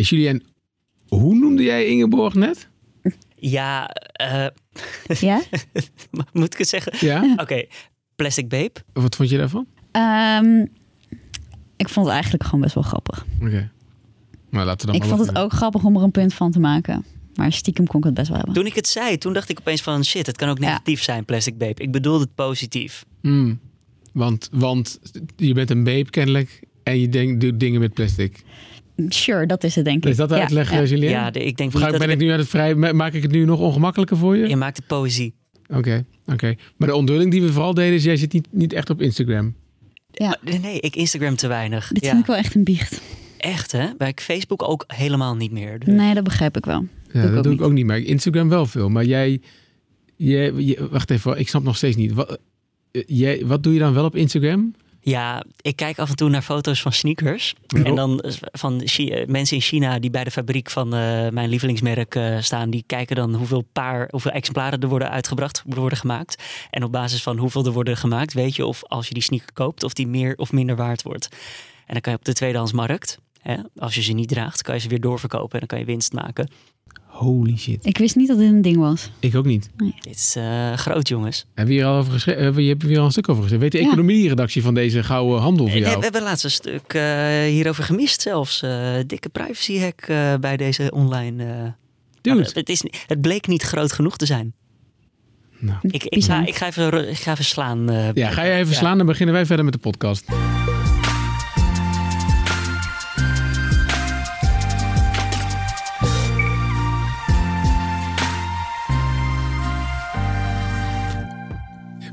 Hey, Julien, hoe noemde jij Ingeborg net? Ja, eh, Ja? moet ik het zeggen? Ja? Oké, Plastic Babe. Wat vond je daarvan? Ehm, ik vond het eigenlijk gewoon best wel grappig. Oké. Maar laten we dan Ik maar vond het ook grappig om er een punt van te maken. Maar stiekem kon ik het best wel hebben. Toen ik het zei, toen dacht ik opeens van shit, het kan ook Ja. negatief zijn, Plastic Babe. Ik bedoelde het positief. Hmm. Want, want je bent een babe kennelijk en je denkt, doet dingen met plastic. Sure, dat is het denk ik. Is dat de uitleg, ja. eh, Julien? Ja, de- ik denk Ga, niet ik- dat ben ik nu aan het vrij, ma- maak ik het nu nog ongemakkelijker voor je? Je maakt het poëzie. Oké, oké. Maar de onthulling die we vooral deden is, jij zit niet, niet echt op Instagram. Ja. Maar nee, ik Instagram te weinig. Dit ja. vind ik wel echt een biecht. Echt hè? Bij Facebook ook helemaal niet meer. Dus- Nee, dat begrijp ik wel. Ja, ik dat doe ik niet. ook niet, maar Instagram wel veel. Maar jij, jij, je- wacht even, ik snap nog steeds niet. Wat, eh, jij, wat doe je dan wel op Instagram? Ja, ik kijk af en toe naar foto's van sneakers. Ja. En dan van eh, mensen in China die bij de fabriek van eh, mijn lievelingsmerk eh, staan. Die kijken dan hoeveel paar, hoeveel exemplaren er worden uitgebracht, worden gemaakt. En op basis van hoeveel er worden gemaakt, weet je of als je die sneaker koopt, of die meer of minder waard wordt. En dan kan je op de tweedehandsmarkt, hè, als je ze niet draagt, kan je ze weer doorverkopen en dan kan je winst maken. Holy shit. Ik wist niet dat dit een ding was. Ik ook niet. Dit is eh, groot, jongens. Hebben we hier al over geschreven? Hebben we- Je hebt hier al een stuk over geschreven. Weet de Ja. economie-redactie van deze gouden handel voor Nee, jou? we hebben laatst een stuk eh, hierover gemist zelfs. Eh, dikke privacy hack eh, bij deze online... eh, Dude. Maar Het, is, het bleek niet groot genoeg te zijn. Nou. Ik, ik, ga, ik, ga, even, ik ga even slaan. eh, Ja, ga jij even ja. slaan, dan beginnen wij verder met de podcast.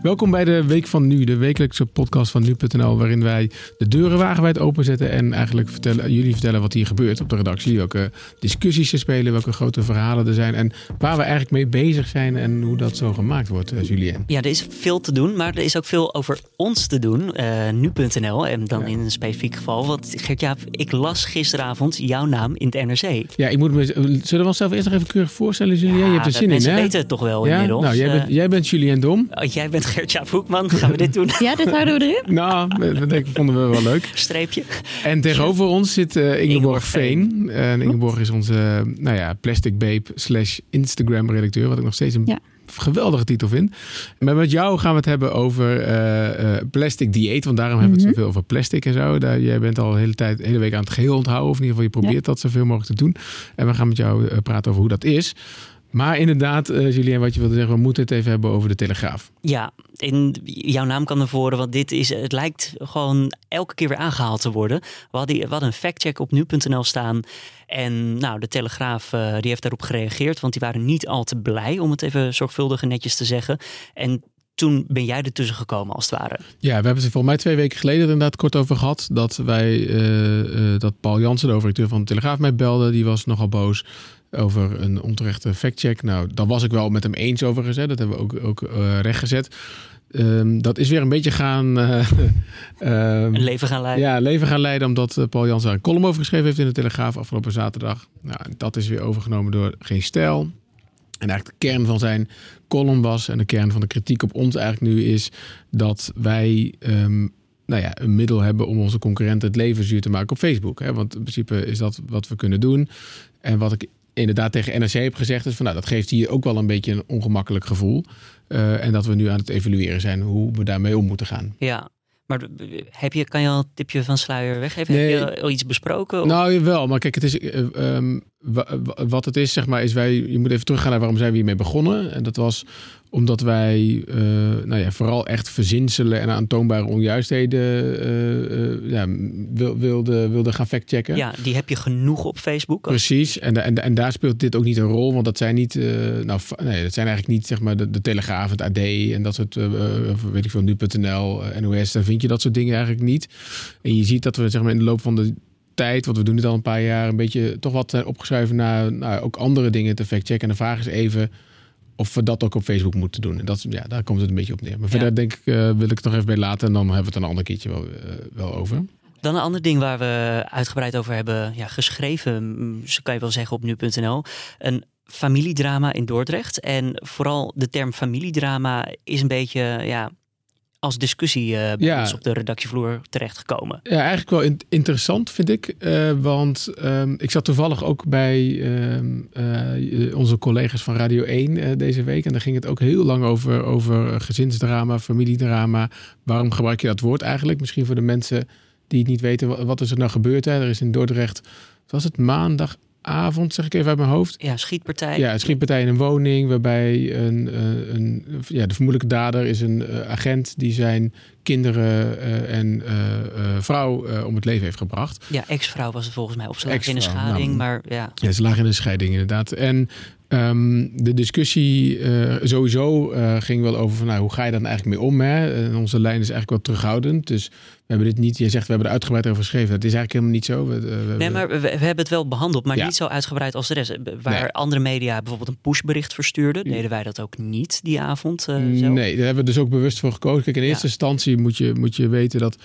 Welkom bij de Week van Nu, de wekelijkse podcast van nu.nl, waarin wij de deuren wagenwijd openzetten en eigenlijk vertellen, jullie vertellen wat hier gebeurt op de redactie, welke discussies er spelen, welke grote verhalen er zijn en waar we eigenlijk mee bezig zijn en hoe dat zo gemaakt wordt, eh, Julien. Ja, er is veel te doen, maar er is ook veel over ons te doen. eh, Nu.nl en dan Ja. in een specifiek geval. Want Gert-Jaap, ik las gisteravond jouw naam in het NRC. Ja, ik moet me, zullen we onszelf eerst nog even keurig voorstellen, Julien? je hebt er zin in, mensen hè? weten het toch wel ja? inmiddels. Nou, jij Eh, bent, jij bent Julien Dom. oh, jij bent Gert-Jaap Hoekman. Gaan we dit doen? Ja, dit houden we erin. Nou, dat denk ik, vonden we wel leuk. Streepje. En tegenover ons zit eh, Ingeborg Ingeborg Veen. En Ingeborg is onze eh, nou ja, plastic babe slash Instagram redacteur. Wat ik nog steeds een Ja. geweldige titel vind. Maar met jou gaan we het hebben over eh, eh, plastic dieet. Want daarom hebben we het Mhm. zoveel over plastic en zo. Daar, jij bent al de hele tijd, de hele week aan het geheel onthouden. Of in ieder geval je probeert dat zoveel mogelijk te doen. En we gaan met jou praten over hoe dat is. Maar inderdaad, eh Julien, wat je wilde zeggen, we moeten het even hebben over de Telegraaf. Ja, in jouw naam kan naar voren, want dit is, het lijkt gewoon elke keer weer aangehaald te worden. We hadden, we hadden een factcheck op nu.nl staan. En nou, de Telegraaf eh, die heeft daarop gereageerd, want die waren niet al te blij, om het even zorgvuldig en netjes te zeggen. En toen ben jij ertussen gekomen, als het ware. Ja, we hebben het er volgens mij twee weken geleden er inderdaad kort over gehad. Dat wij, eh, dat Paul Jansen, de hoofdredacteur van de Telegraaf, mij belde. Die was nogal boos over een onterechte factcheck. Nou, daar was ik wel met hem eens overigens. Hè. Dat hebben we ook, ook eh, rechtgezet. Ehm, dat is weer een beetje gaan... Een leven gaan leiden. ja, leven gaan leiden omdat eh, Paul Jansen daar een column over geschreven heeft in de Telegraaf afgelopen zaterdag. Nou, dat is weer overgenomen door Geen Stijl. En eigenlijk de kern van zijn column was en de kern van de kritiek op ons eigenlijk nu is dat wij ehm, nou ja, een middel hebben om onze concurrenten het leven zuur te maken op Facebook. Hè? Want in principe is dat wat we kunnen doen. En wat ik inderdaad tegen NRC heb gezegd is van nou, dat geeft hier ook wel een beetje een ongemakkelijk gevoel. Eh, en dat we nu aan het evalueren zijn hoe we daarmee om moeten gaan. Ja. Maar heb je, kan je al een tipje van sluier weggeven? Nee. Heb je al iets besproken? Of- Nou, wel. Maar kijk, het is, eh, ehm, wa- wa- wat het is, zeg maar, is wij... Je moet even teruggaan naar waarom zijn we hiermee begonnen. En dat was omdat wij eh, nou ja, vooral echt verzinselen en aantoonbare onjuistheden eh, ja, wil, wilden wilde gaan factchecken. ja, die heb je genoeg op Facebook. Precies, en, en, en daar speelt dit ook niet een rol, want dat zijn niet, nou, nee, dat zijn eigenlijk niet zeg maar de, de Telegraaf, het AD en dat soort, weet ik veel, nu.nl, NOS, daar vind je dat soort dingen eigenlijk niet. En je ziet dat we zeg maar in de loop van de tijd, want we doen dit al een paar jaar, een beetje toch wat zijn opgeschreven naar nou, ook andere dingen te factchecken. En de vraag is even of we dat ook op Facebook moeten doen. En dat, ja, daar komt het een beetje op neer. Maar verder denk ik, eh, wil ik het nog even bij laten en dan hebben we het een ander keertje wel, eh, wel over. Dan een ander ding waar we uitgebreid over hebben ja, geschreven, zo kan je wel zeggen op nu.nl. Een familiedrama in Dordrecht. En vooral de term familiedrama is een beetje, ja, als discussie bij Ja. ons op de redactievloer terechtgekomen. Ja, eigenlijk wel in- interessant vind ik. eh, want ehm, ik zat toevallig ook bij ehm, eh, onze collega's van Radio 1 eh, deze week. En daar ging het ook heel lang over, over gezinsdrama, familiedrama. Waarom gebruik je dat woord eigenlijk? Misschien voor de mensen die het niet weten. wa- Wat is er nou gebeurd? Hè? Er is in Dordrecht, was het maandagavond, zeg ik even uit mijn hoofd. Ja, schietpartij. Ja, een schietpartij in een woning waarbij een, eh, een, ja, de vermoedelijke dader is een eh, agent die zijn kinderen eh, en eh, eh, vrouw om het leven heeft gebracht. Ja, ex-vrouw was het volgens mij. Of ze lag in een schading, nou, maar ja. Ja, ze lagen in een scheiding inderdaad. En ehm, de discussie sowieso ging wel over van, nou, hoe ga je dan eigenlijk mee om? Hè? En onze lijn is eigenlijk wel terughoudend. Dus we hebben dit niet, je zegt we hebben er uitgebreid over geschreven. Dat is eigenlijk helemaal niet zo. We, we Nee, hebben- maar we, we hebben het wel behandeld, maar Ja. niet zo uitgebreid als de rest. Waar Nee. andere media bijvoorbeeld een pushbericht verstuurden, deden wij dat ook niet die avond. Nee, daar hebben we dus ook bewust voor gekozen. Kijk, in eerste Ja. instantie moet je, moet je weten dat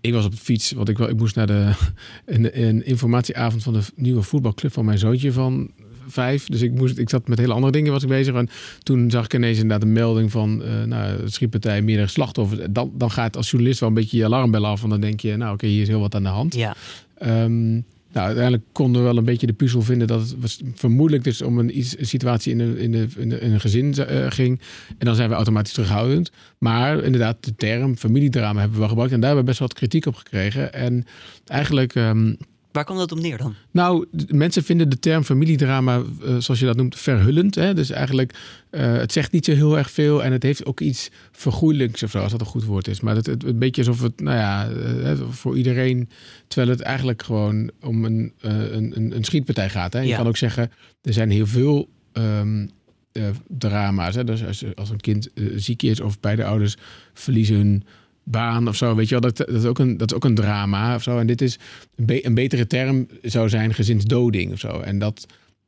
ik was op de fiets, want ik, wel, ik moest naar de een, een informatieavond van de nieuwe voetbalclub van mijn zoontje van vijf. Dus ik, moest, ik zat met hele andere dingen was ik bezig. En toen zag ik ineens inderdaad een melding van eh nou, schietpartij, meerdere slachtoffers. Dan, dan gaat als journalist wel een beetje je alarmbel af. Want dan denk je, nou oké, hier is heel wat aan de hand. Ja, Ehm, nou, uiteindelijk konden we wel een beetje de puzzel vinden dat het was vermoedelijk dus om een, iets, situatie in een, in, de, in, een gezin eh, ging. En dan zijn we automatisch terughoudend. Maar inderdaad, de term familiedrama hebben we wel gebruikt. En daar hebben we best wat kritiek op gekregen. En eigenlijk, ehm, waar komt dat op neer dan? nou, mensen vinden de term familiedrama, eh, zoals je dat noemt, verhullend. Hè? Dus eigenlijk, eh, het zegt niet zo heel erg veel. En het heeft ook iets vergoeilijks of zo, als dat een goed woord is. Maar het, het, een beetje alsof het, nou ja, eh, voor iedereen... Terwijl het eigenlijk gewoon om een, een, een, een schietpartij gaat. Hè? Je Ja. kan ook zeggen, er zijn heel veel ehm, eh, drama's. Hè? Dus als, als een kind ziek is of beide ouders verliezen hun baan of zo, weet je wel, dat, dat, is ook een, dat is ook een drama of zo. En dit is een, be- een betere term zou zijn gezinsdoding of zo. En dat,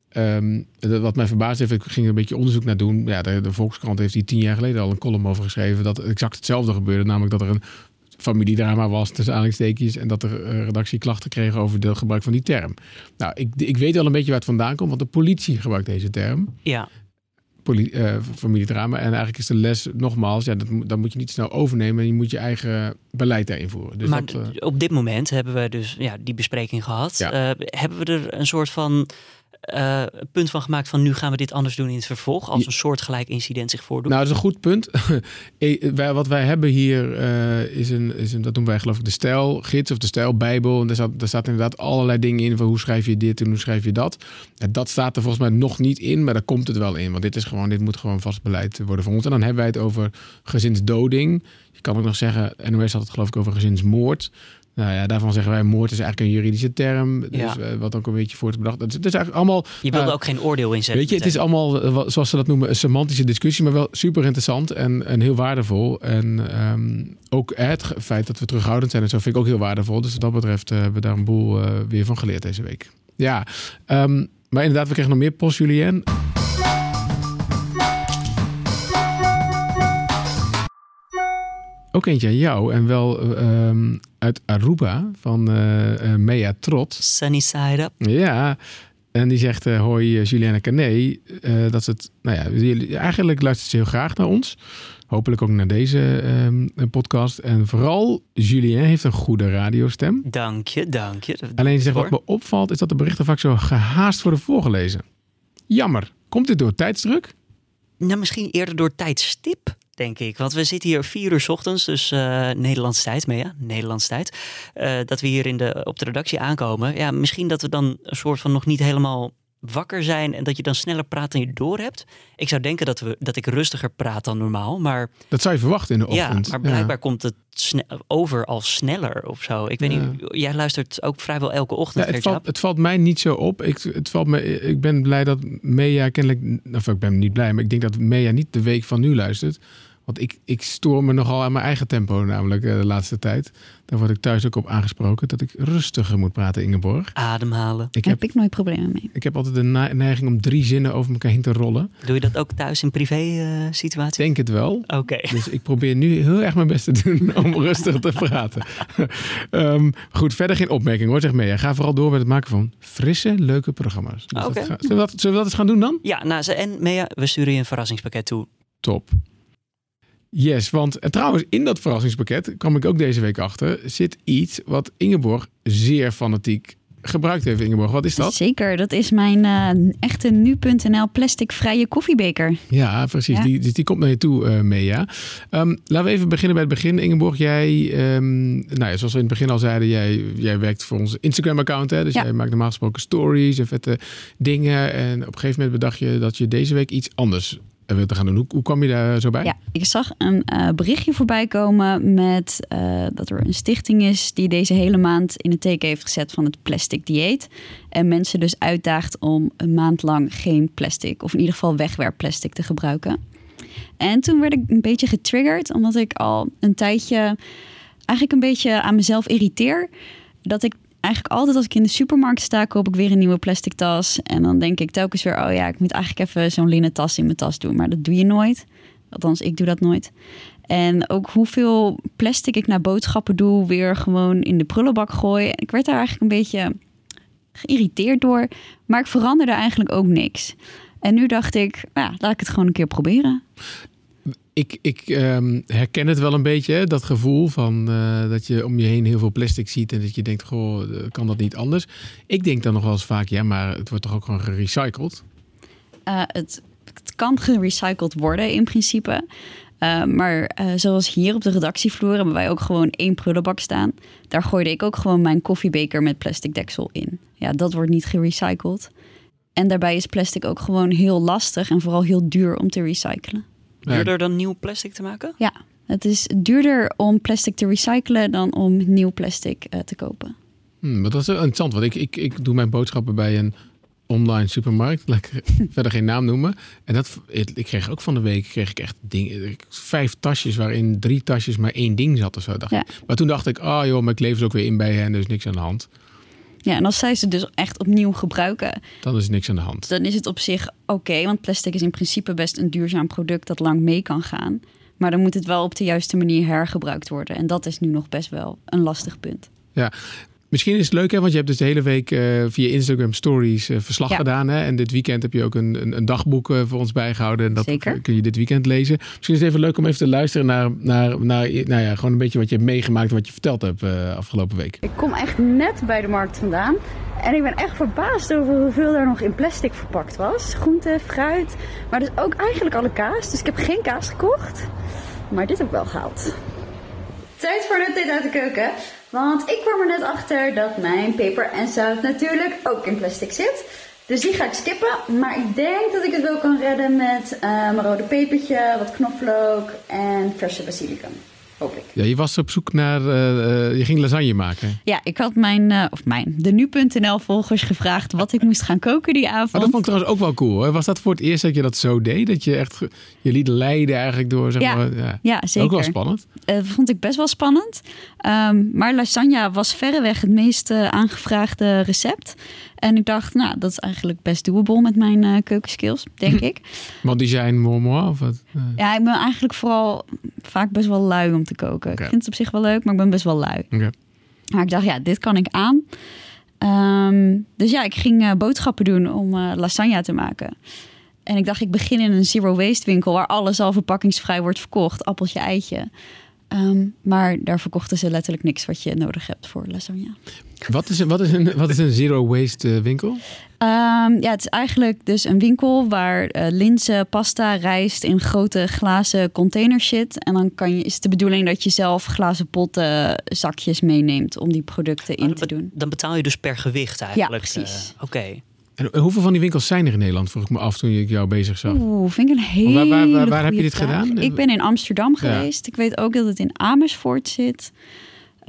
ehm, wat mij verbaasd heeft, ik ging een beetje onderzoek naar doen. Ja, de, de Volkskrant heeft hier tien jaar geleden al een column over geschreven dat exact hetzelfde gebeurde, namelijk dat er een familiedrama was tussen aanhalingstekens en dat er eh, redactieklachten kregen over het gebruik van die term. Nou, ik, ik weet wel een beetje waar het vandaan komt, want de politie gebruikt deze term Ja, eh, familiedrama. En eigenlijk is de les nogmaals, ja, dat, moet- dat moet je niet snel overnemen. En je moet je eigen beleid daarin voeren. Dus maar dat, eh, op dit moment hebben we dus ja, die bespreking gehad. Ja. Eh, hebben we er een soort van eh, punt van gemaakt van nu gaan we dit anders doen in het vervolg, als een soortgelijk incident zich voordoet? nou, dat is een goed punt. Wij- wat wij hebben hier eh, is, een, is een, dat noemen wij geloof ik de stijlgids of de stijlbijbel. En daar staat, daar staat inderdaad allerlei dingen in van hoe schrijf je dit en hoe schrijf je dat. En dat staat er volgens mij nog niet in, maar daar komt het wel in. Want dit, is gewoon, dit moet gewoon vast beleid worden voor ons. En dan hebben wij het over gezinsdoding. Je kan ook nog zeggen, NOS had het geloof ik over gezinsmoord. Nou ja, daarvan zeggen wij moord is eigenlijk een juridische term. Dus, Ja. eh, wat ook een beetje voor te bedacht. Het is, het is eigenlijk allemaal je wilde nou, ook geen oordeel inzetten. Weet je, het is allemaal, eh, zoals ze dat noemen, een semantische discussie, maar wel super interessant en, en heel waardevol. En ehm, ook het feit dat we terughoudend zijn en zo vind ik ook heel waardevol. Dus wat dat betreft eh, hebben we daar een boel eh, weer van geleerd deze week. Ja, ehm, maar inderdaad, we kregen nog meer post, Julien. Ook eentje aan jou en wel eh, ehm, uit Aruba van eh, Mea Trot. Sunny side up. Ja, en die zegt: eh, Hoi, Julienne Cané. eh, dat ze het, nou ja, eigenlijk luistert ze heel graag naar ons. Hopelijk ook naar deze ehm, podcast. En vooral, Julien heeft een goede radiostem. Dank je, dank je. Alleen ze zegt: Hoor. Wat me opvalt, is dat de berichten vaak zo gehaast worden voorgelezen. Jammer. Komt dit door tijdsdruk? Nou, misschien eerder door tijdstip, denk ik. Want we zitten hier vier uur 's ochtends, dus eh Nederlandse tijd, maar ja, Nederlandse tijd. eh, dat we hier in de, op de redactie aankomen. Ja, misschien dat we dan een soort van nog niet helemaal wakker zijn en dat je dan sneller praat dan je door hebt. Ik zou denken dat, we, dat ik rustiger praat dan normaal, maar Dat zou je verwachten in de ja, ochtend. maar blijkbaar komt het over als sneller of zo. Ik weet Ja. niet, jij luistert ook vrijwel elke Ja, ochtend, het, Gert-Jaap. valt, het valt mij niet zo op. Ik, het valt me, ik ben blij dat Mea kennelijk... Of ik ben niet blij, maar ik denk dat Mea niet de week van nu luistert. Want ik, ik stoor me nogal aan mijn eigen tempo namelijk eh, de laatste tijd. Daar word ik thuis ook op aangesproken dat ik rustiger moet praten, Ingeborg. Ademhalen. Ik Daar heb, heb ik nooit problemen mee. ik heb altijd de neiging om drie zinnen over elkaar heen te rollen. Doe je dat ook thuis in privé eh Ik situatie? denk het wel. Oké. Dus ik probeer nu heel erg mijn best te doen om rustig te praten. Ehm, goed, verder geen opmerking hoor, zeg Mea. Ga vooral door met het maken van frisse, leuke programma's. Dus Oké. zullen, we dat, zullen we dat eens gaan doen dan? Ja, nou, ze- en Mea, we sturen je een verrassingspakket toe. Top. Yes, want en trouwens in dat verrassingspakket kwam ik ook deze week achter, zit iets wat Ingeborg zeer fanatiek gebruikt heeft. Ingeborg, wat is dat? Zeker, dat is mijn eh, echte nu.nl plasticvrije koffiebeker. Ja, precies. Ja. Die, dus die komt naar je toe, eh mee, ja. Ehm, laten we even beginnen bij het begin. Ingeborg, jij, ehm, nou ja, zoals we in het begin al zeiden, jij, jij werkt voor ons Instagram-account. Hè? Dus Ja. jij maakt normaal gesproken stories en vette dingen. En op een gegeven moment bedacht je dat je deze week iets anders wilde gaan doen. Hoe, hoe kwam je daar zo bij? Ja, ik zag een eh, berichtje voorbij komen met eh, dat er een stichting is die deze hele maand in het teken heeft gezet van het plastic dieet. En mensen dus uitdaagt om een maand lang geen plastic, of in ieder geval wegwerpplastic te gebruiken. En toen werd ik een beetje getriggerd, omdat ik al een tijdje eigenlijk een beetje aan mezelf irriteer. Dat ik eigenlijk altijd als ik in de supermarkt sta, koop ik weer een nieuwe plastic tas. En dan denk ik telkens weer, oh ja, ik moet eigenlijk even zo'n linnen tas in mijn tas doen. Maar dat doe je nooit. Althans, ik doe dat nooit. En ook hoeveel plastic ik naar boodschappen doe, weer gewoon in de prullenbak gooi. Ik werd daar eigenlijk een beetje geïrriteerd door. Maar ik veranderde eigenlijk ook niks. En nu dacht ik, nou laat ik het gewoon een keer proberen. Ik, ik ehm, herken het wel een beetje, dat gevoel van eh, dat je om je heen heel veel plastic ziet en dat je denkt, goh, eh, kan dat niet anders? Ik denk dan nog wel eens vaak, ja, maar het wordt toch ook gewoon gerecycled? Eh, het, het kan gerecycled worden in principe. Maar zoals hier op de redactievloer hebben wij ook gewoon één prullenbak staan. Daar gooide ik ook gewoon mijn koffiebeker met plastic deksel in. Ja, dat wordt niet gerecycled. En daarbij is plastic ook gewoon heel lastig en vooral heel duur om te recyclen. Duurder dan nieuw plastic te maken? Ja, het is duurder om plastic te recyclen dan om nieuw plastic uh, te kopen. Hmm, maar dat is interessant, want ik, ik, ik doe mijn boodschappen bij een online supermarkt. Laat ik verder geen naam noemen. En dat, ik kreeg ook van de week kreeg ik echt dingen, vijf tasjes waarin drie tasjes maar één ding zat of zo. Dacht ja. ik. Maar toen dacht ik, ah oh, joh, maar ik leef ze ook weer in bij hen, dus niks aan de hand. Ja, en als zij ze dus echt opnieuw gebruiken, dan is niks aan de hand. Dan is het op zich oké, okay, want plastic is in principe best een duurzaam product dat lang mee kan gaan. Maar dan moet het wel op de juiste manier hergebruikt worden. En dat is nu nog best wel een lastig punt. Ja, Misschien is het leuk, hè, want je hebt dus de hele week uh, via Instagram Stories uh, verslag Ja. gedaan. Hè? En dit weekend heb je ook een, een, een dagboek uh, voor ons bijgehouden. En dat Zeker. kun je dit weekend lezen. Misschien is het even leuk om even te luisteren naar, naar, naar nou ja, gewoon een beetje wat je hebt meegemaakt en wat je verteld hebt uh, afgelopen week. Ik kom echt net bij de markt vandaan. En ik ben echt verbaasd over hoeveel daar nog in plastic verpakt was. Groente, fruit, maar dus ook eigenlijk alle kaas. Dus ik heb geen kaas gekocht. Maar dit heb ik wel gehaald. Tijd voor een update uit de keuken. Want ik kwam er net achter dat mijn peper en zout natuurlijk ook in plastic zit. Dus die ga ik skippen. Maar ik denk dat ik het wel kan redden met uh, mijn rode pepertje, wat knoflook en verse basilicum. Hoop ik. Ja, je was op zoek naar, uh, je ging lasagne maken. Ja, ik had mijn, uh, of mijn, de nu.nl volgers gevraagd wat ik moest gaan koken die avond. Maar dat vond ik trouwens ook wel cool. Hè? Was dat voor het eerst dat je dat zo deed? Dat je echt je liet leiden eigenlijk door, zeg ja, maar. Ja. ja, zeker. Ook wel spannend. Uh, vond ik best wel spannend. Um, maar lasagne was verreweg het meest aangevraagde recept. En ik dacht, nou, dat is eigenlijk best doable met mijn uh, keukenskills, denk ik. Want die zijn moi of wat? Uh. Ja, ik ben eigenlijk vooral vaak best wel lui om te koken. Okay. Ik vind het op zich wel leuk, maar ik ben best wel lui. Okay. Maar ik dacht, ja, dit kan ik aan. Um, dus ja, ik ging uh, boodschappen doen om uh, lasagne te maken. En ik dacht, ik begin in een zero waste winkel waar alles al verpakkingsvrij wordt verkocht. Appeltje, eitje. Um, maar daar verkochten ze letterlijk niks wat je nodig hebt voor lasagne. Wat is, wat is, een, wat is een zero waste uh, winkel? Um, ja, het is eigenlijk dus een winkel waar uh, linzen, pasta, rijst in grote glazen containers zit. En dan kan je, is het de bedoeling dat je zelf glazen potten, zakjes meeneemt om die producten in te doen. Dan betaal je dus per gewicht eigenlijk. Ja, precies. Uh, Oké. Okay. En hoeveel van die winkels zijn er in Nederland? Vroeg ik me af toen ik jou bezig zag. Oeh, vind ik een hele waar, waar, waar, waar heb je dit vraag. gedaan? Ik ben in Amsterdam geweest. Ik weet ook dat het in Amersfoort zit.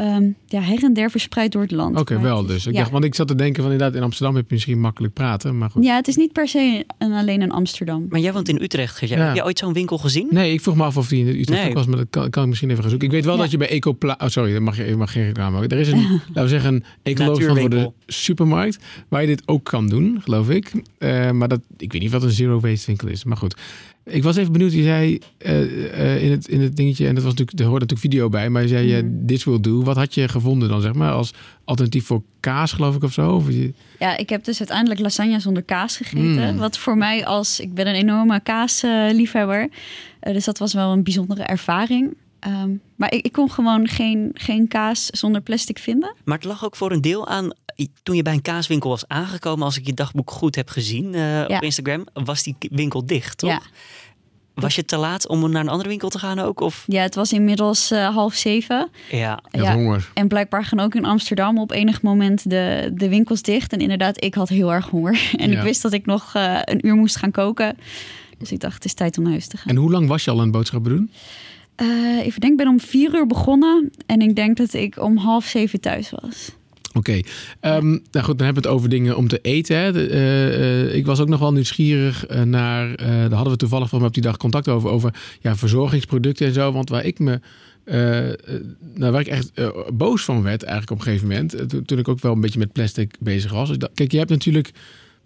Um, ja, her en der verspreid door het land. Oké, okay, wel dus. Ik ja. dacht, want ik zat te denken van inderdaad in Amsterdam heb je misschien makkelijk praten, maar goed. Ja, het is niet per se een, alleen in Amsterdam. Maar jij woont in Utrecht. Ja. Heb je ooit zo'n winkel gezien? Nee, ik vroeg me af of die in Utrecht nee. was, maar dat kan, kan, ik misschien even gaan zoeken. Ik weet wel ja. dat je bij Ecopla... Oh, sorry, dat mag je, mag geen reclame maken. Er is een, laten we zeggen, een ecologisch verantwoorde supermarkt waar je dit ook kan doen, geloof ik. Uh, maar dat, ik weet niet wat een zero waste winkel is, maar goed. Ik was even benieuwd, je zei eh, eh, in, het, in het dingetje, en dat was natuurlijk, er hoorde natuurlijk video bij, maar je zei je Mhm. this will do. Wat had je gevonden dan, zeg maar, als alternatief voor kaas, geloof ik, of zo? Of je, Ja, ik heb dus uiteindelijk lasagne zonder kaas gegeten. Mm. Wat voor mij als... Ik ben een enorme kaasliefhebber. Eh, dus dat was wel een bijzondere ervaring. Ehm, maar ik, ik kon gewoon geen, geen kaas zonder plastic vinden. Maar het lag ook voor een deel aan, toen je bij een kaaswinkel was aangekomen, als ik je dagboek goed heb gezien eh, Ja. op Instagram, was die winkel dicht, toch? Ja. Was je te laat om naar een andere winkel te gaan ook? Of? Ja, het was inmiddels eh, half zeven. Ja, had honger. En blijkbaar gaan ook in Amsterdam op enig moment de, de winkels dicht. En inderdaad, ik had heel erg honger. En Ja. ik wist dat ik nog eh, een uur moest gaan koken. Dus ik dacht, het is tijd om naar huis te gaan. En hoe lang was je al aan het boodschappen doen? Eh, even denken, ik ben om vier uur begonnen. En ik denk dat ik om half zeven thuis was. Oké, Ehm, nou goed, dan hebben we het over dingen om te eten. Hè. Eh, eh, ik was ook nog wel nieuwsgierig eh, naar, daar hadden we toevallig van op die dag contact over, over ja, verzorgingsproducten en zo. Want waar ik me, nou, waar ik echt boos van werd eigenlijk op een gegeven moment, toen, ik ook wel een beetje met plastic bezig was. Dacht- Kijk, je hebt natuurlijk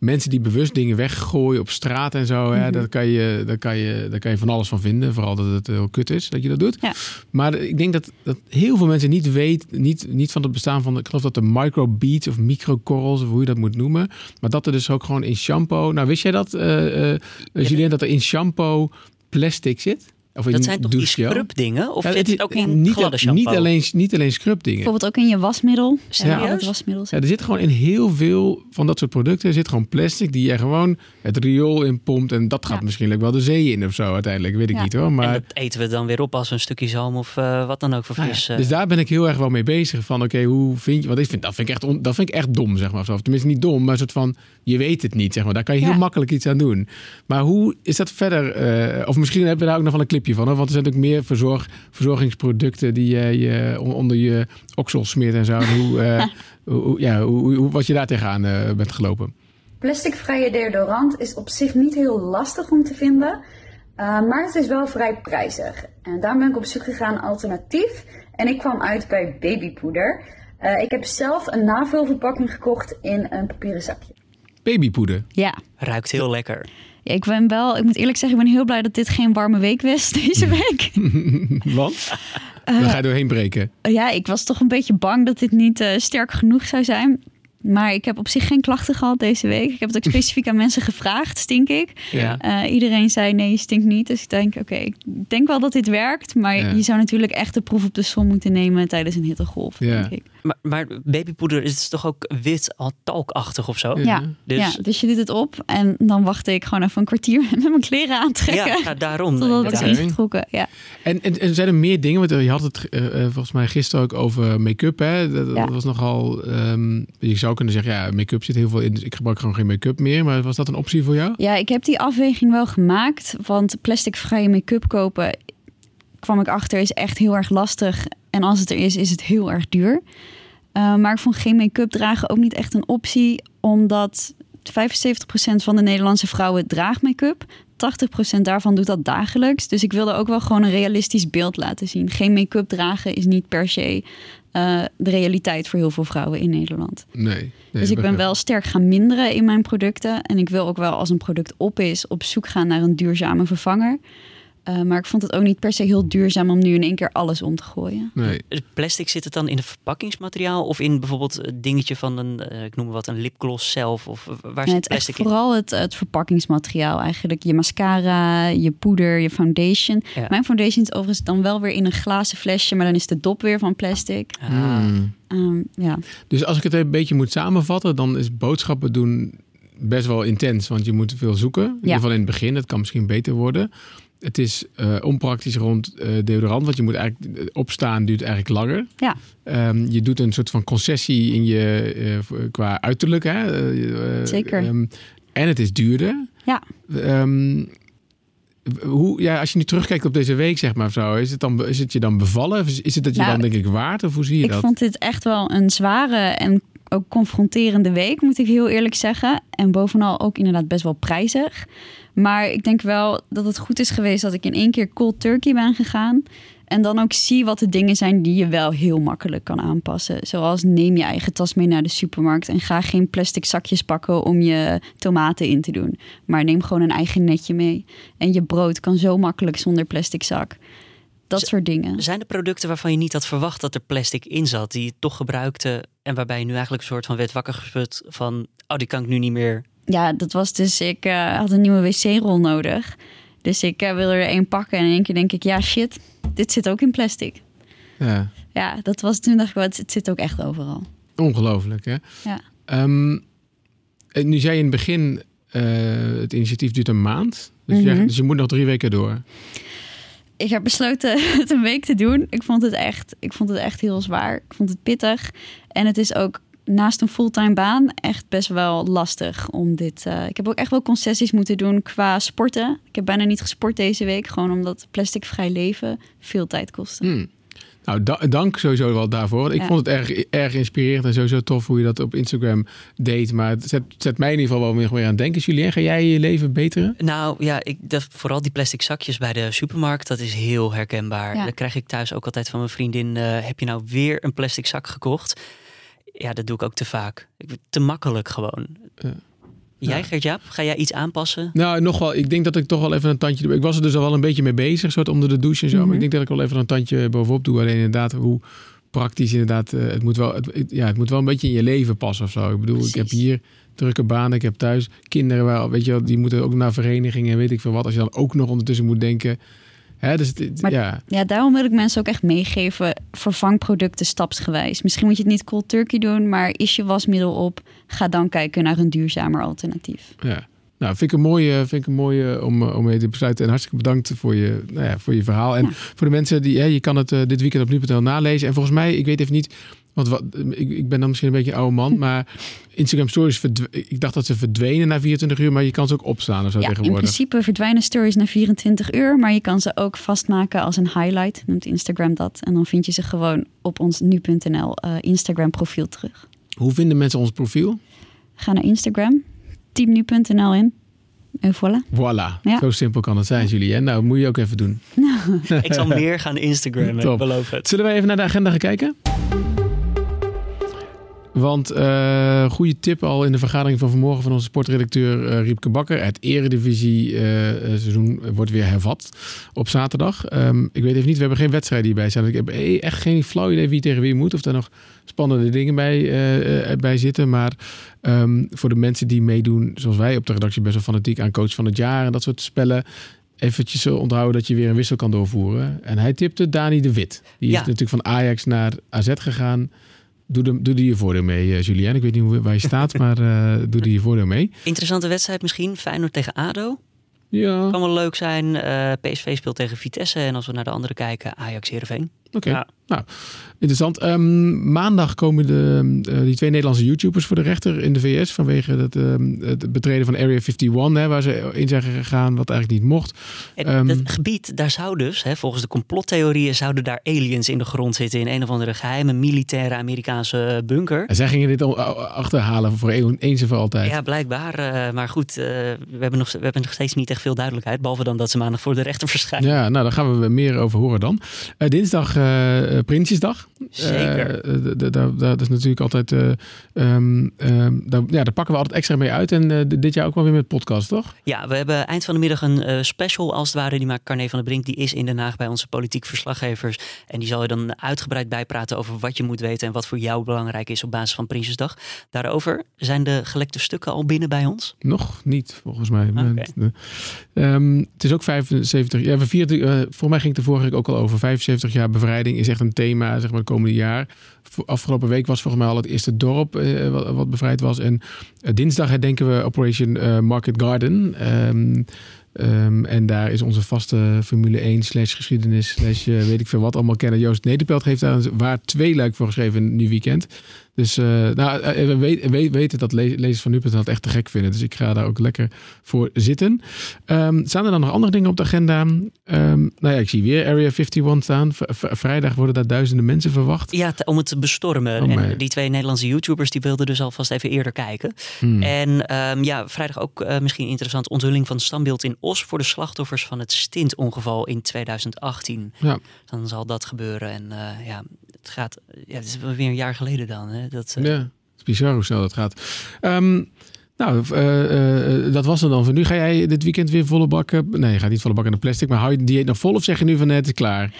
mensen die bewust dingen weggooien op straat en zo. Hè, Mhm. daar, kan je, daar, kan je, daar kan je van alles van vinden. Vooral dat het heel kut is dat je dat doet. Ja. Maar ik denk dat, dat heel veel mensen niet weten, niet, niet van het bestaan van, ik geloof dat de microbeads of microcorals, of hoe je dat moet noemen. Maar dat er dus ook gewoon in shampoo. Nou, wist jij dat, eh Julien, dat er in shampoo plastic zit? Of in dat zijn toch die scrubdingen? Of Ja, zit het ook in niet, gladde shampoo? niet alleen, niet alleen scrubdingen. Bijvoorbeeld ook in je wasmiddel. Serieus? Ja, wasmiddel. Ja, er zit gewoon in heel veel van dat soort producten er zit gewoon plastic die je gewoon het riool in pompt. En dat gaat Ja. misschien ook wel de zee in of zo uiteindelijk. Weet ik Ja. niet hoor. En Maar, dat eten we dan weer op als een stukje zalm of eh, wat dan ook voor Nou ja, vis. eh. dus daar ben ik heel erg wel mee bezig. Van oké, hoe vind je... Want ik vind, dat, vind ik echt on- dat vind ik echt dom, zeg maar. Of zo. Of tenminste niet dom, maar een soort van... Je weet het niet, zeg maar. Daar kan je heel Ja. makkelijk iets aan doen. Maar hoe is dat verder? eh, of misschien hebben we daar ook nog wel een clipje van. Want er zijn natuurlijk meer verzorg, verzorgingsproducten... die je, je on- onder je oksel smeert en zo. En hoe, eh, hoe, hoe- ja, hoe, hoe, hoe- wat je daar tegenaan eh, bent gelopen. Plasticvrije deodorant is op zich niet heel lastig om te vinden, eh, maar het is wel vrij prijzig. En daarom ben ik op zoek gegaan naar alternatief en ik kwam uit bij babypoeder. Eh, ik heb zelf een navulverpakking gekocht in een papieren zakje. Babypoeder. Ja. Ruikt heel lekker. Ja, ik ben wel, ik moet eerlijk zeggen, ik ben heel blij dat dit geen warme week was deze week. Want? Dan ga je doorheen breken. ja, ik was toch een beetje bang dat dit niet eh, sterk genoeg zou zijn. Maar ik heb op zich geen klachten gehad deze week. Ik heb het ook specifiek aan mensen gevraagd, stink ik? Ja. Eh, iedereen zei nee, je stinkt niet. Dus ik denk, oké, ik denk wel dat dit werkt. Maar Ja. je zou natuurlijk echt de proef op de som moeten nemen tijdens een hittegolf, Ja. denk ik. Maar, maar babypoeder is toch ook wit, al talkachtig of zo? Ja, Dus, ja, dus je doet het op en dan wacht ik gewoon even een kwartier met mijn kleren aantrekken. ja, ja, daarom. Totdat het is ingetrokken. Ja. En, en, en zijn er meer dingen? Want je had het eh, eh, volgens mij gisteren ook over make-up. Hè? Dat, was nogal. ehm, je zou kunnen zeggen, ja, make-up zit heel veel in. Dus ik gebruik gewoon geen make-up meer. Maar was dat een optie voor jou? ja, ik heb die afweging wel gemaakt. Want plasticvrije make-up kopen, kwam ik achter, is echt heel erg lastig. En als het er is, is het heel erg duur. Uh, maar ik vond geen make-up dragen ook niet echt een optie. Omdat 75% van de Nederlandse vrouwen draagt make-up. 80% daarvan doet dat dagelijks. Dus ik wilde ook wel gewoon een realistisch beeld laten zien. Geen make-up dragen is niet per se uh, de realiteit voor heel veel vrouwen in Nederland. Nee. nee dus ik ben wel sterk gaan minderen in mijn producten. En ik wil ook wel als een product op is, op zoek gaan naar een duurzame vervanger. Uh, maar ik vond het ook niet per se heel duurzaam om nu in één keer alles om te gooien. Nee. Plastic zit het dan in het verpakkingsmateriaal of in bijvoorbeeld het dingetje van een, uh, ik noem maar wat, een lipgloss zelf? Of waar zit het plastic in? Vooral het, het verpakkingsmateriaal eigenlijk. Je mascara, je poeder, je foundation. Ja. Mijn foundation is overigens dan wel weer in een glazen flesje, maar dan is de dop weer van plastic. Ah. Hmm. Um, ja. Dus als ik het een beetje moet samenvatten, dan is boodschappen doen best wel intens. Want je moet veel zoeken. In Ja. ieder geval in het begin. Het kan misschien beter worden. Het is uh, onpraktisch rond uh, deodorant, want je moet eigenlijk opstaan duurt eigenlijk langer. Ja. Um, je doet een soort van concessie in je qua uiterlijk. Hè? Zeker. Um, en het is duurder. Ja. Um, hoe, ja, als je nu terugkijkt op deze week, zeg maar zo, is het, dan, is het je dan bevallen? Of is, is het dat je Nou, dan denk ik waard? Of hoe zie je ik dat? vond dit echt wel een zware en ook confronterende week, moet ik heel eerlijk zeggen. En bovenal ook inderdaad best wel prijzig. Maar ik denk wel dat het goed is geweest dat ik in één keer cold turkey ben gegaan. En dan ook zie wat de dingen zijn die je wel heel makkelijk kan aanpassen. Zoals neem je eigen tas mee naar de supermarkt en ga geen plastic zakjes pakken om je tomaten in te doen. Maar neem gewoon een eigen netje mee. En je brood kan zo makkelijk zonder plastic zak. Dat Z- soort dingen. Zijn er producten waarvan je niet had verwacht dat er plastic in zat, die je toch gebruikte en waarbij je nu eigenlijk een soort van werd wakker geschud van, oh die kan ik nu niet meer. Ja, dat was dus, ik eh, had een nieuwe wc-rol nodig. Dus ik eh, wilde er één pakken en in één keer denk ik, ja shit, dit zit ook in plastic. Ja, Ja, dat was toen dacht ik, wel, het, zit ook echt overal. ongelooflijk hè. Ja. Ehm, en nu zei je in het begin, eh, het initiatief duurt een maand. Dus, Mhm. je, dus je moet nog drie weken door. Ik heb besloten het een week te doen. Ik vond het echt, ik vond het echt heel zwaar. Ik vond het pittig. En het is ook naast een fulltime baan echt best wel lastig om dit. eh, ik heb ook echt wel concessies moeten doen qua sporten. Ik heb bijna niet gesport deze week, gewoon omdat plasticvrij leven veel tijd kostte. Hmm. Nou, da- dank sowieso wel daarvoor. Want Ik Ja. vond het erg, erg inspirerend en sowieso tof hoe je dat op Instagram deed. Maar het zet, zet mij in ieder geval wel weer, weer aan het denken. Julien, ga jij je leven beteren? Nou ja, ik, dat, vooral die plastic zakjes bij de supermarkt, dat is heel herkenbaar. Ja. Dan krijg ik thuis ook altijd van mijn vriendin, eh, heb je nou weer een plastic zak gekocht? Ja, dat doe ik ook te vaak. Ik, te makkelijk gewoon. Ja. Jij Ja. Gert-Jaap, ga jij iets aanpassen? Nou, nog wel. Ik denk dat ik toch wel even een tandje doe. Ik was er dus al wel een beetje mee bezig, soort onder de douche en zo. Mhm. Maar ik denk dat ik wel even een tandje bovenop doe. Alleen inderdaad, hoe praktisch inderdaad. eh, het, moet wel, het, ja, het moet wel een beetje in je leven passen of zo. Ik bedoel, ik heb hier drukke banen. Ik heb thuis kinderen, wel, weet je wel, die moeten ook naar verenigingen en weet ik veel wat. Als je dan ook nog ondertussen moet denken. Hè, dus het- het- Maar- ja. Ja, daarom wil ik mensen ook echt meegeven. Vervang producten stapsgewijs. Misschien moet je het niet cold turkey doen, maar is je wasmiddel op? Ga dan kijken naar een duurzamer alternatief. Ja. Nou, vind ik een mooie, vind ik een mooie om, eh, om mee te besluiten. En hartstikke bedankt voor je, nou ja, voor je verhaal. En Ja. voor de mensen die, hè, je kan het eh, dit weekend op nu.nl nalezen. En volgens mij, ik weet even niet, want wat, ik, ik ben dan misschien een beetje een oude man, maar Instagram Stories, verdw- ik dacht dat ze verdwenen na 24 uur, maar je kan ze ook opslaan of zo Ja, in principe verdwijnen stories na 24 uur, maar je kan ze ook vastmaken als een highlight. Noemt Instagram dat. En dan vind je ze gewoon op ons nu.nl eh, Instagram profiel terug. Hoe vinden mensen ons profiel? Ga naar Instagram, teamnu.nl in. En voilà. Voilà, Ja. zo simpel kan het zijn, Julie. En nou, moet je ook even doen. Ik zal meer gaan Instagrammen, ik beloof het. Zullen wij even naar de agenda gaan kijken? Want eh goede tip al in de vergadering van vanmorgen van onze sportredacteur eh, Riepke Bakker. Het eredivisie eh, seizoen wordt weer hervat op zaterdag. Ehm, ik weet even niet, we hebben geen wedstrijden hierbij staan. Ik heb e- echt geen flauw idee wie tegen wie moet. Of er nog spannende dingen bij, bij zitten. Maar ehm, voor de mensen die meedoen, zoals wij op de redactie best wel fanatiek aan coach van het jaar en dat soort spellen. Eventjes onthouden dat je weer een wissel kan doorvoeren. En hij tipte Dani de Wit. Die is natuurlijk van Ajax naar AZ gegaan. Doe, de, doe er je voordeel mee, eh, Julien. Ik weet niet hoe, waar je staat, maar eh, doe er je voordeel mee. Interessante wedstrijd misschien, Feyenoord tegen ADO. Ja, Kan wel leuk zijn. Eh, PSV speelt tegen Vitesse en als we naar de andere kijken, Ajax Heerenveen. oké. Ja. Nou, interessant. Ehm, maandag komen de, eh, die twee Nederlandse YouTubers voor de rechter in de VS... vanwege het, ehm, het betreden van Area 51, hè, waar ze in zijn gegaan wat eigenlijk niet mocht. En Ehm, dat gebied, daar zou dus, hè, volgens de complottheorieën, zouden daar aliens in de grond zitten in een of andere geheime militaire Amerikaanse bunker. En zij gingen dit al achterhalen voor een- eens en voor altijd. Ja, blijkbaar. eh, maar goed, eh, we, hebben nog, we hebben nog steeds niet echt veel duidelijkheid. Behalve dan dat ze maandag voor de rechter verschijnen. Ja, nou, daar gaan we meer over horen dan. Eh, dinsdag eh, eh, Prinsjesdag. Zeker. Eh, d- dat is natuurlijk altijd... eh, ehm, daar, ja, daar pakken we altijd extra mee uit. En eh, dit jaar ook wel weer met podcast, toch? Ja, we hebben eind van de middag een eh, special als het ware. Die maakt Carne van der Brink. Die is in Den Haag bij onze politiek verslaggevers. En die zal je dan uitgebreid bijpraten over wat je moet weten. En wat voor jou belangrijk is op basis van Prinsjesdag. Daarover zijn de gelekte stukken al binnen bij ons. Nog niet, volgens mij. Eh, ehm, het is ook 75... Ja, we vieren, eh voor mij ging het de vorige week ook al over. 75 jaar bevrijding is echt een thema, zeg maar, het komende jaar. Afgelopen week was volgens mij al het eerste dorp eh, wat, wat bevrijd was. En eh, dinsdag herdenken we Operation eh, Market Garden. Ehm, Ehm, en daar is onze vaste Formule 1 slash geschiedenis slash eh, weet ik veel wat allemaal kennen. Joost Nederpelt heeft daar een waar twee luik voor geschreven nu weekend. Dus uh, nou, eh, we, weet, weten dat le lezers van nu.nl het echt te gek vinden. Dus ik ga daar ook lekker voor zitten. Um, staan er dan nog andere dingen op de agenda? Um, nou ja, ik zie weer Area 51 staan. V vrijdag worden daar duizenden mensen verwacht. Ja, om het te bestormen. Oh, en die twee Nederlandse YouTubers die wilden dus alvast even eerder kijken. Hmm. En ja, vrijdag ook uh, misschien interessant onthulling van het standbeeld in Os voor de slachtoffers van het stintongeval in 2018. Ja. Dan zal dat gebeuren. En uh, ja, het gaat. Ja, het is weer een jaar geleden dan. Hè? Dat, uh... Ja, het is bizar hoe snel dat gaat. Um, nou, uh, uh, dat was het dan voor nu. Ga jij dit weekend weer volle bakken? Nee, je gaat niet volle bakken in de plastic. Maar hou je dieet nog vol of zeg je nu van net is klaar?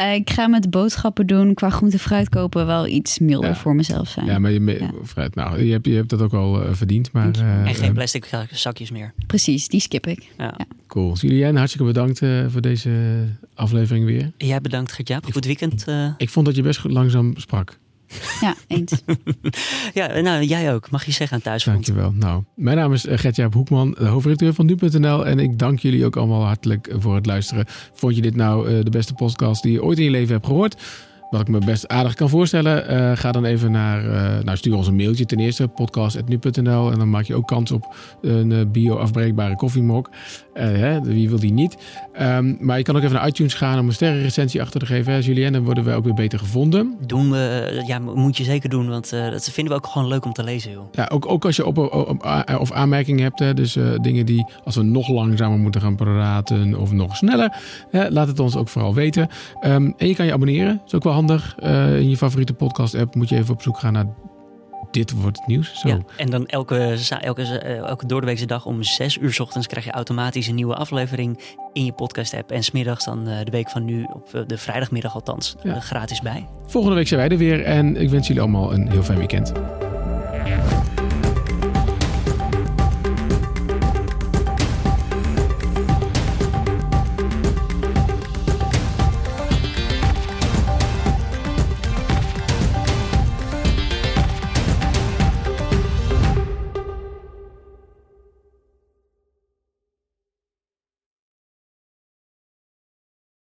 Uh, ik ga met boodschappen doen qua groente fruit kopen wel iets milder voor mezelf zijn. Ja, maar je, ja. fruit, nou, je, hebt, je hebt dat ook al verdiend. Maar, en geen plastic zakjes meer. Precies, die skip ik. Ja. Cool. Julien, hartstikke bedankt voor deze aflevering weer. Jij bedankt, Gertjaap. Goed weekend. Ik vond dat je best goed langzaam sprak. Ja, eens. ja, nou, jij ook. Mag je zeggen aan thuis. Dankjewel. Nou, mijn naam is Gertjaap Hoekman, de hoofdredacteur van nu.nl. En ik dank jullie ook allemaal hartelijk voor het luisteren. Vond je dit nou de beste podcast die je ooit in je leven hebt gehoord? Wat ik me best aardig kan voorstellen. Uh, ga dan even naar, uh, nou stuur ons een mailtje ten eerste, podcast.nu.nl. En dan maak je ook kans op een uh, bio-afbreekbare koffiemok. Hè, wie wil die niet? Um, maar je kan ook even naar iTunes gaan om een sterrenrecensie achter te geven. Hè, Julien, dan worden we ook weer beter gevonden. Doen we, ja, moet je zeker doen, want dat vinden we ook gewoon leuk om te lezen. Joh. Ja, ook, ook als je op, op, of aanmerkingen hebt. Hè, dus dingen die, als we nog langzamer moeten gaan praten of nog sneller. Hè, laat het ons ook vooral weten. Um, en je kan je abonneren, dat is ook wel handig uh, in je favoriete podcast-app moet je even op zoek gaan naar dit wordt het nieuws. Zo. Ja, en dan elke, elke, uh, elke doordeweekse dag om 6 uur s ochtends krijg je automatisch een nieuwe aflevering in je podcast-app. En smiddags dan uh, de week van nu, op de vrijdagmiddag althans, ja. gratis bij. Volgende week zijn wij er weer en ik wens jullie allemaal een heel fijn weekend.